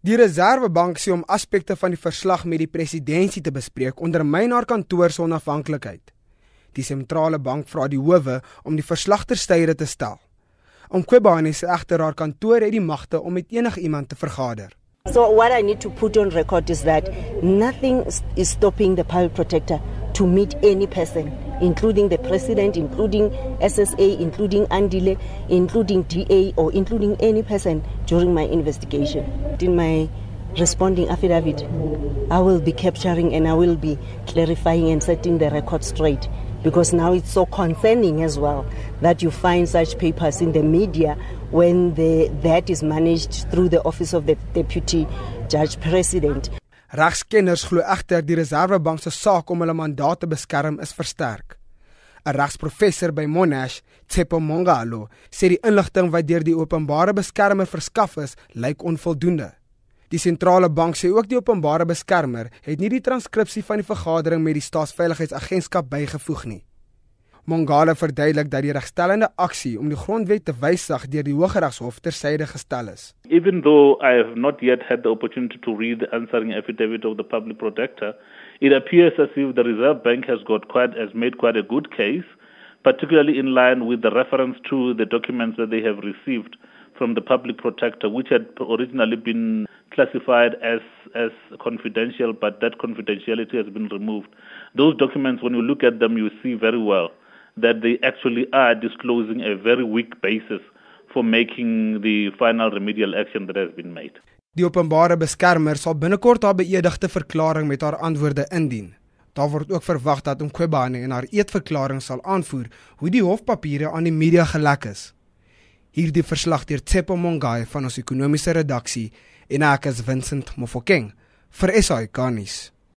Die Reserwebank sê om aspekte van die verslag met die presidentsie te bespreek ondermyn haar kantoor se onafhanklikheid. Die sentrale bank vra die howe om die verslag ter styre te stel. Om Kwebane se egter haar kantoor het die magte om met enigiemand te vergader. So what I need to put on record is that nothing is stopping the public protector to meet any person including the president, including SSA, including Andile, including DA, or including any person during my investigation. In my responding affidavit, I will be capturing and I will be clarifying and setting the record straight. Because now it's so concerning as well that you find such papers in the media when the, that is managed through the office of the deputy judge president. Regskenners glo egter die Reserwebank se saak om hulle mandaat te beskerm is versterk. 'n Regsprofessor by Monash, Tsepo Mongalo, sê die inligting wat deur die openbare beskermer verskaf is, lyk onvoldoende. Die sentrale bank sê ook die openbare beskermer het nie die transkripsie van die vergadering met die staatsveiligheidsagentskap bygevoeg nie. Mongale verduidelik dat die regstellende aksie om die grondwet te wysig deur die Hooggeregshof tersyde gestel is. Even though I have not yet had the opportunity to read the answering affidavit of the public protector, it appears as if the Reserve Bank has got quite has made quite a good case, particularly in line with the reference to the documents that they have received from the public protector which had originally been classified as as confidential but that confidentiality has been removed. Those documents when you look at them you see very well that they actually are disclosing a very weak basis for making the final remedial action that has been made. Die openbare beskermer sal binnekort haar beëdigde verklaring met haar antwoorde indien. Daar word ook verwag dat Mqobane in haar eetverklaring sal aanvoer hoe die hofpapiere aan die media gelek is. Hierdie verslag deur Tsepo Mongai van ons ekonomiese redaksie en ek is Vincent Mofokeng vir SAK nuus.